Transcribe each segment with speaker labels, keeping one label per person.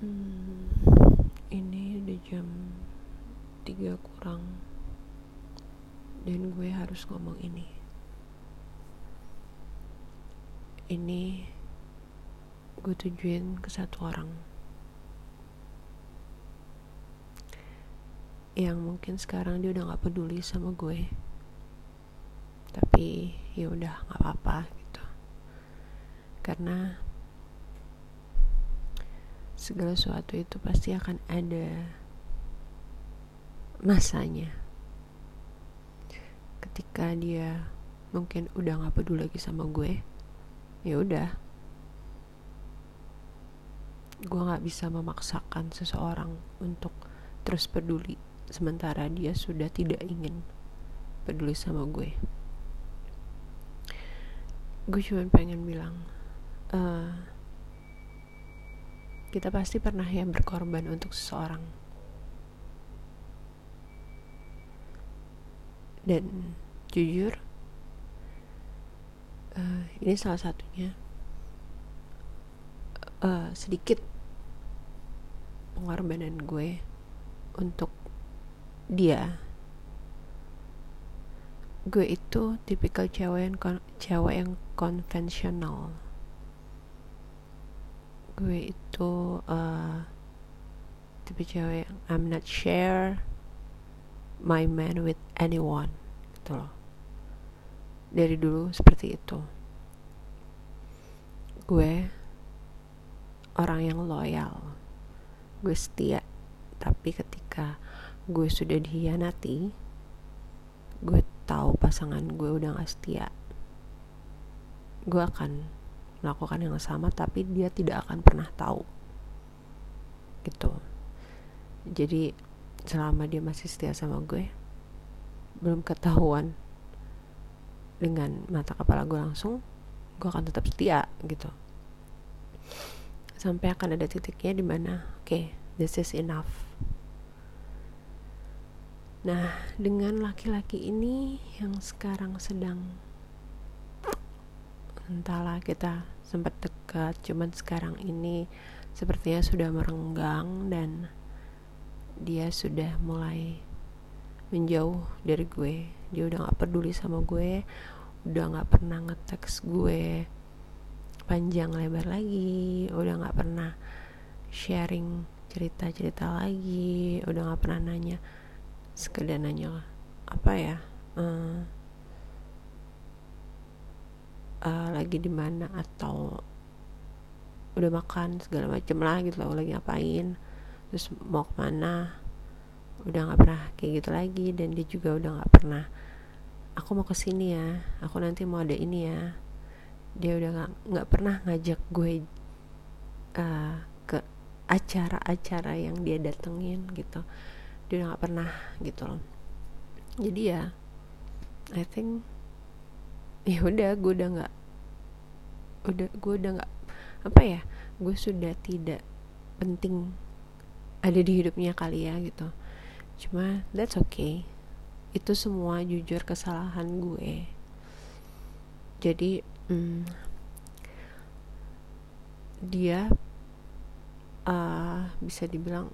Speaker 1: Hmm, ini udah jam 3 kurang. Dan gue harus ngomong ini. Ini gue tujuin ke satu orang. Yang mungkin sekarang dia udah gak peduli sama gue. Tapi ya udah nggak apa-apa gitu. Karena segala sesuatu itu pasti akan ada masanya. Ketika dia mungkin udah nggak peduli lagi sama gue ya udah. Gue nggak bisa memaksakan seseorang untuk terus peduli sementara dia sudah tidak ingin peduli sama gue. Gue cuma pengen bilang uh, kita pasti pernah ya berkorban untuk seseorang. Dan jujur uh, ini salah satunya uh, sedikit pengorbanan gue untuk dia. Gue itu tipikal cewek yang cewek yang konvensional gue itu uh, tipe cewek yang I'm not share my man with anyone gitu loh. Dari dulu seperti itu. Gue orang yang loyal. Gue setia. Tapi ketika gue sudah dihianati gue tahu pasangan gue udah gak setia gue akan melakukan yang sama tapi dia tidak akan pernah tahu. Gitu. Jadi selama dia masih setia sama gue belum ketahuan dengan mata kepala gue langsung gue akan tetap setia gitu. Sampai akan ada titiknya di mana oke okay, this is enough. Nah dengan laki-laki ini yang sekarang sedang entahlah kita sempat dekat cuman sekarang ini sepertinya sudah merenggang dan dia sudah mulai menjauh dari gue. Dia udah gak peduli sama gue udah gak pernah ngeteks gue panjang lebar lagi udah gak pernah sharing cerita-cerita lagi udah gak pernah nanya sekedar nanya apa ya? Uh, uh, lagi di mana atau udah makan segala macem lah gitu loh lagi ngapain terus mau ke mana udah nggak pernah kayak gitu lagi dan dia juga udah nggak pernah aku mau ke sini ya aku nanti mau ada ini ya. Dia udah nggak nggak pernah ngajak gue uh, ke acara-acara yang dia datengin gitu. Dia udah nggak pernah gitu loh. Jadi ya I think ya udah gue udah nggak udah gue udah nggak apa ya gue sudah tidak penting ada di hidupnya kali ya gitu. Cuma that's okay. Itu semua jujur kesalahan gue. Jadi hmm, dia uh, bisa dibilang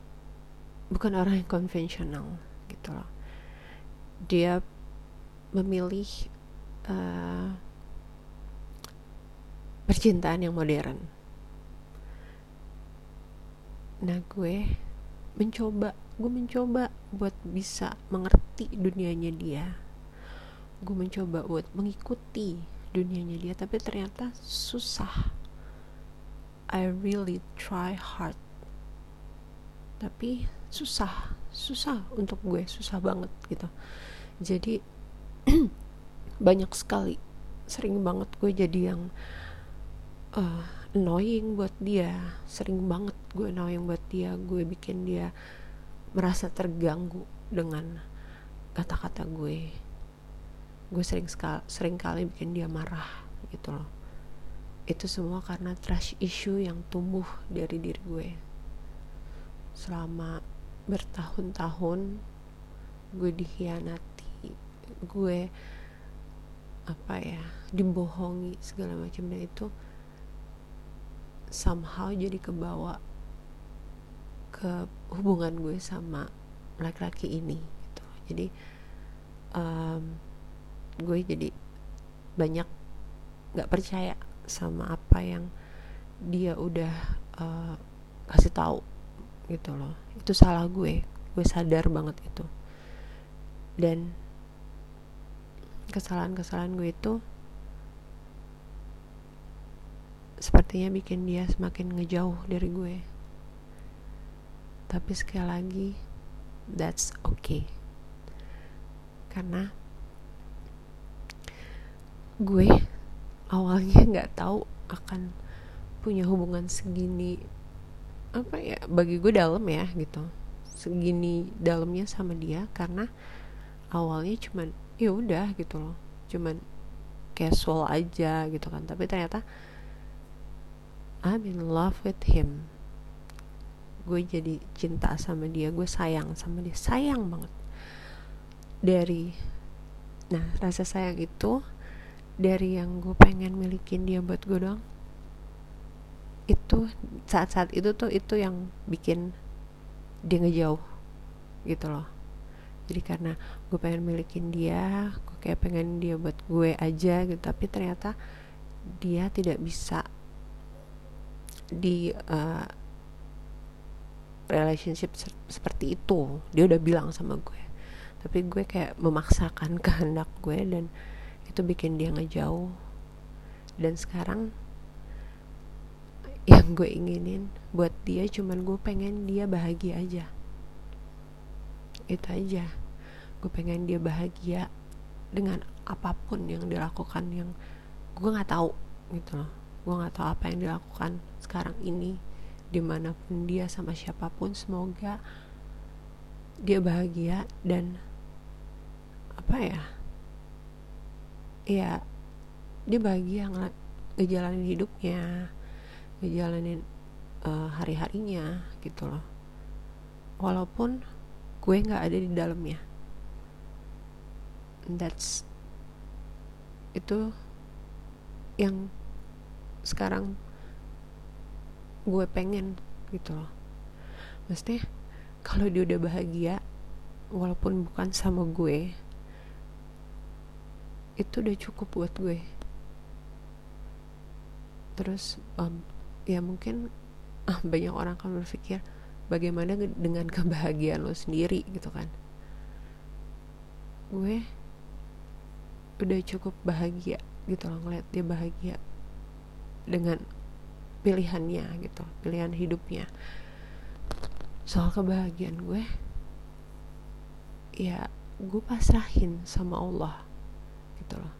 Speaker 1: bukan orang yang konvensional gitu loh. Dia memilih uh, percintaan yang modern. Nah gue mencoba gue mencoba buat bisa mengerti dunianya dia. Gue mencoba buat mengikuti dunianya dia tapi ternyata susah. I really try hard. Tapi susah susah untuk gue susah banget gitu. Jadi banyak sekali. Sering banget gue jadi yang uh, annoying buat dia. Sering banget gue annoying buat dia. Gue bikin dia merasa terganggu dengan kata-kata gue. Gue sering sekali sering kali bikin dia marah gitu loh. Itu semua karena trash issue yang tumbuh dari diri gue. Selama bertahun-tahun gue dikhianati gue apa ya dibohongi segala macam. Itu somehow jadi kebawa ke hubungan gue sama laki-laki ini gitu. Jadi um, gue jadi banyak nggak percaya sama apa yang dia udah uh, kasih tahu gitu loh. Itu salah gue. Gue sadar banget itu. Dan kesalahan-kesalahan gue itu sepertinya bikin dia semakin ngejauh dari gue. Tapi sekali lagi that's okay. Karena gue awalnya nggak tahu akan punya hubungan segini apa ya bagi gue dalam ya gitu. Segini dalamnya sama dia karena awalnya cuman ya udah gitu loh. Cuman casual aja gitu kan. Tapi ternyata I'm in love with him. Gue jadi cinta sama dia gue sayang sama dia. Sayang banget. Dari nah rasa sayang itu dari yang gue pengen milikin dia buat gue doang. Itu saat-saat itu tuh itu yang bikin dia ngejauh gitu loh jadi karena gue pengen milikin dia gue kayak pengen dia buat gue aja gitu. Tapi ternyata dia tidak bisa di uh, relationship se seperti itu. Dia udah bilang sama gue. Tapi gue kayak memaksakan kehendak gue dan itu bikin dia ngejauh. Dan sekarang yang gue inginin buat dia cuman gue pengen dia bahagia aja itu aja. Gue pengen dia bahagia dengan apa pun yang dilakukan yang gue nggak tahu gitu loh. Gue nggak tahu apa yang dilakukan sekarang ini di mana pun dia sama siapa pun. Semoga dia bahagia dan apa ya ya dia bahagia ngejalanin hidupnya ngejalanin uh, hari-harinya gitu loh. Walaupun gue nggak ada di dalamnya. That's itu yang sekarang gue pengen gitu loh. Maksudnya kalau dia udah bahagia walaupun bukan sama gue itu udah cukup buat gue. Terus um, ya mungkin banyak orang akan berpikir bagaimana dengan kebahagiaan lo sendiri gitu kan. Gue udah cukup bahagia gitu loh ngeliat dia bahagia dengan pilihannya gitu pilihan hidupnya. Soal kebahagiaan gue ya gue pasrahin sama Allah gitu loh.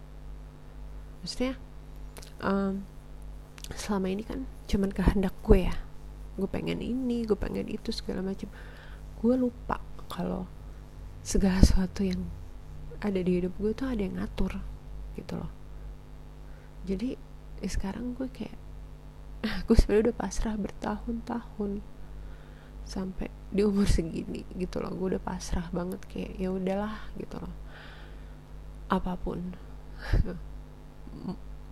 Speaker 1: Maksudnya um, selama ini kan cuman kehendak gue ya gue pengen ini gue pengen itu segala macam gue lupa kalau segala sesuatu yang ada di hidup gue tuh ada yang ngatur gitu loh. Jadi eh, sekarang gue kayak gue sebenarnya udah pasrah bertahun-tahun sampai di umur segini gitu loh. Gue udah pasrah banget kayak ya udahlah gitu loh. Apa pun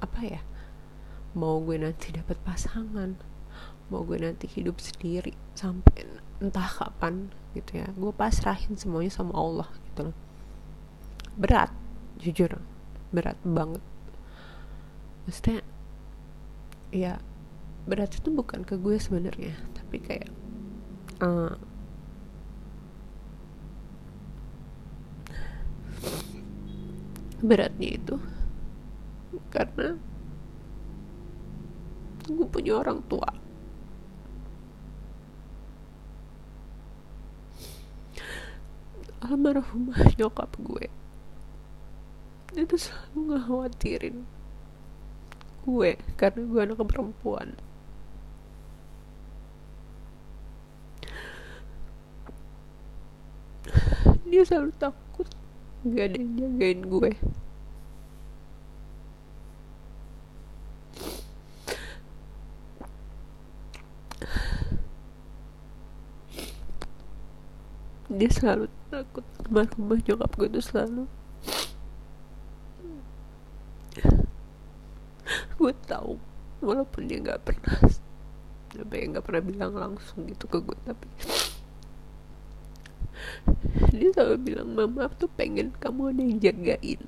Speaker 1: apa ya mau gue nanti dapat pasangan mau gue nanti hidup sendiri sampai entah kapan gitu ya. Gue pasrahin semuanya sama Allah gitu loh. Berat jujur. Berat banget. Maksudnya ya berat itu bukan ke gue sebenarnya tapi kayak uh, beratnya itu karena gue punya orang tua almarhumah nyokap gue. Itu selalu ngekhawatirin gue karena gue anak perempuan. Dia selalu takut gak ada yang jagain gue. Dia selalu takut rumah nyokap gue tuh selalu. Gue tahu walaupun dia nggak pernah ya nggak pernah bilang langsung gitu ke gue tapi dia selalu bilang mama tuh pengen kamu ada yang jagain.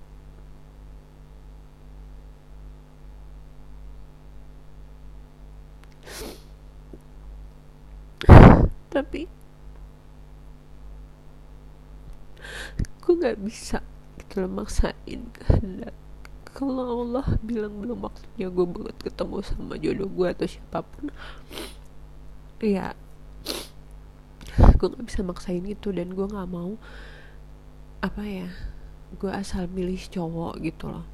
Speaker 1: Tapi aku nggak bisa gitu loh maksain kehendak. Kalau Allah bilang belum waktunya gue buat ketemu sama jodoh gue atau siapa pun ya gue nggak bisa maksain itu dan gue nggak mau apa ya gue asal milih cowok gitu loh.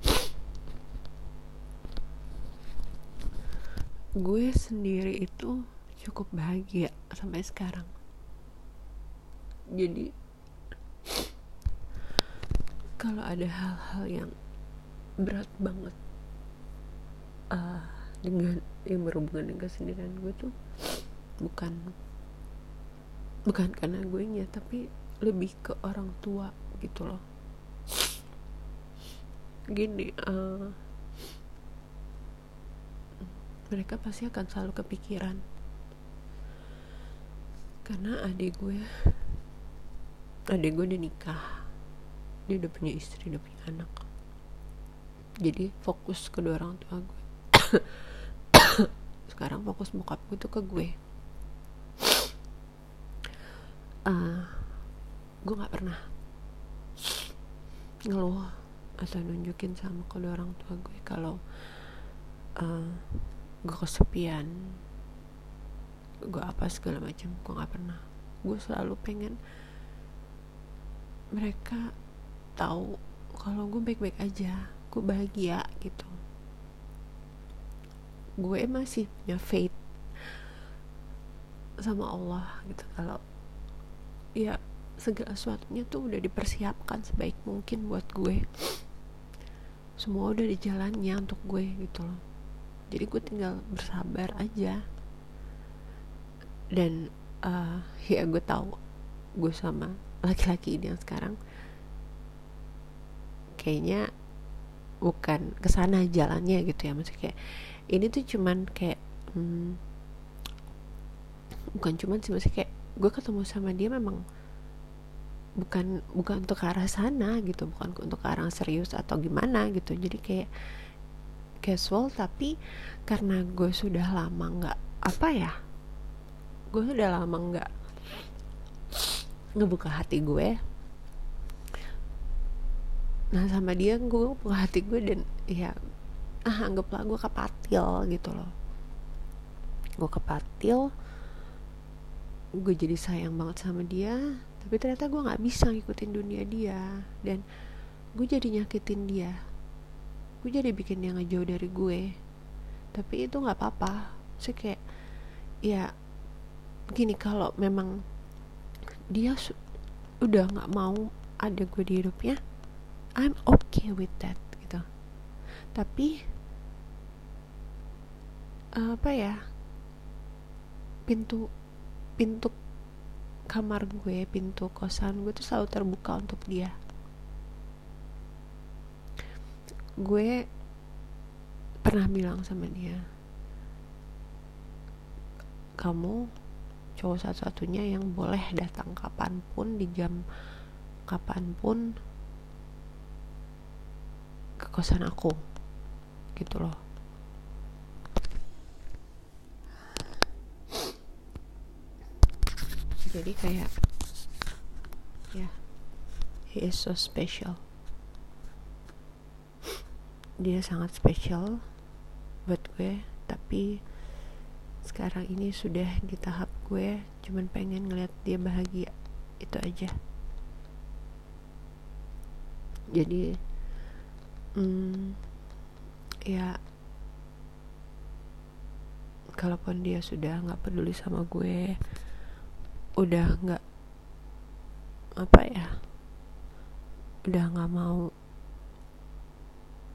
Speaker 1: Gue sendiri itu cukup bahagia sampai sekarang. Jadi kalau ada hal-hal yang berat banget uh, dengan yang berhubungan dengan kesendirian gue tuh bukan bukan karena gue nya tapi lebih ke orang tua gitu loh. Gini uh, mereka pasti akan selalu kepikiran. Karena adik gue adik gue udah nikah dia udah punya istri udah punya anak. Jadi fokus kedua orang tua gue. Sekarang fokus bokap gue tuh ke gue. Uh, gue nggak pernah ngeluh atau nunjukin sama kedua orang tua gue kalau uh, gue kesepian gue apa segala macam. Gue nggak pernah. Gue selalu pengen mereka tahu kalau gue baik-baik aja gue bahagia gitu. Gue masih punya faith sama Allah gitu. Kalau ya segala sesuatunya tuh udah dipersiapkan sebaik mungkin buat gue. Semua udah di jalannya untuk gue gitu loh. Jadi gue tinggal bersabar aja. Dan uh, ya gue tahu gue sama laki-laki ini yang sekarang kayaknya bukan ke sana jalannya gitu ya. Maksudnya kayak ini tuh cuman kayak hmm, bukan cuman sih maksudnya kayak gue ketemu sama dia memang bukan bukan untuk ke arah sana gitu bukan untuk ke arah serius atau gimana gitu. Jadi kayak casual tapi karena gue sudah lama nggak apa ya gue sudah lama nggak ngebuka hati gue nah sama dia gue buka hati gue dan ya ah anggaplah gue kepatil gitu loh. Gue kepatil gue jadi sayang banget sama dia tapi ternyata gue nggak bisa ngikutin dunia dia dan gue jadi nyakitin dia. Gue jadi bikin dia ngejauh dari gue. Tapi itu nggak apa-apa. Sih kayak ya gini kalau memang dia udah nggak mau ada gue di hidupnya I'm okay with that gitu. Tapi apa ya pintu pintu kamar gue pintu kosan gue tuh selalu terbuka untuk dia. Gue pernah bilang sama dia kamu cowok satu-satunya yang boleh datang kapan pun di jam kapan pun kosan aku. Gitu loh. Jadi kayak ya yeah, he is so special. Dia sangat spesial buat gue tapi sekarang ini sudah di tahap gue cuman pengen ngeliat dia bahagia. Itu aja. Jadi hmm, ya. Kalaupun dia sudah nggak peduli sama gue udah nggak apa ya udah nggak mau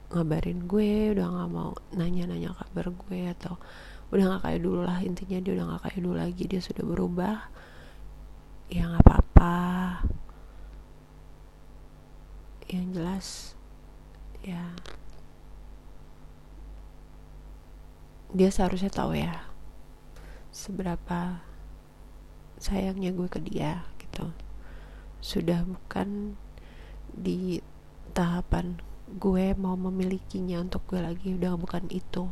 Speaker 1: ngabarin gue udah nggak mau nanya-nanya kabar gue atau udah nggak kayak dulu lah intinya dia udah nggak kayak dulu lagi dia sudah berubah ya nggak apa-apa. Yang jelas ya dia seharusnya tahu ya seberapa sayangnya gue ke dia gitu. Sudah bukan di tahapan gue mau memilikinya untuk gue lagi udah bukan itu.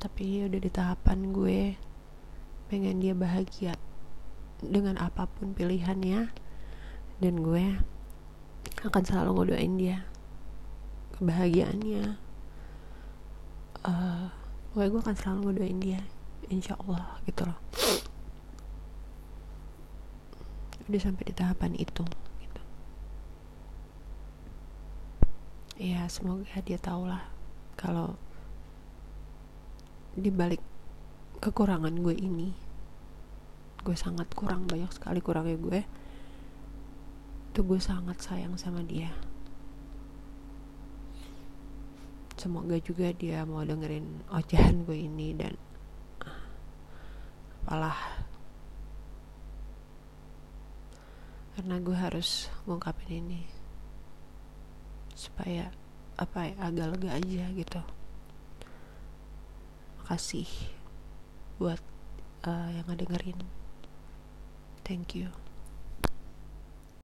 Speaker 1: Tapi udah di tahapan gue pengen dia bahagia dengan apa pun pilihannya dan gue akan selalu ngedoain dia kebahagiaannya uh, gue gue akan selalu ngedoain dia insya Allah gitu loh. Udah sampai di tahapan itu ya semoga dia tahu lah kalau di balik kekurangan gue ini gue sangat kurang banyak sekali kurangnya gue tuh gue sangat sayang sama dia semoga juga dia mau dengerin ocehan gue ini dan apalah. Karena gue harus ngungkapin ini supaya apa ya agak lega aja gitu. Makasih buat uh, yang ngedengerin. Thank you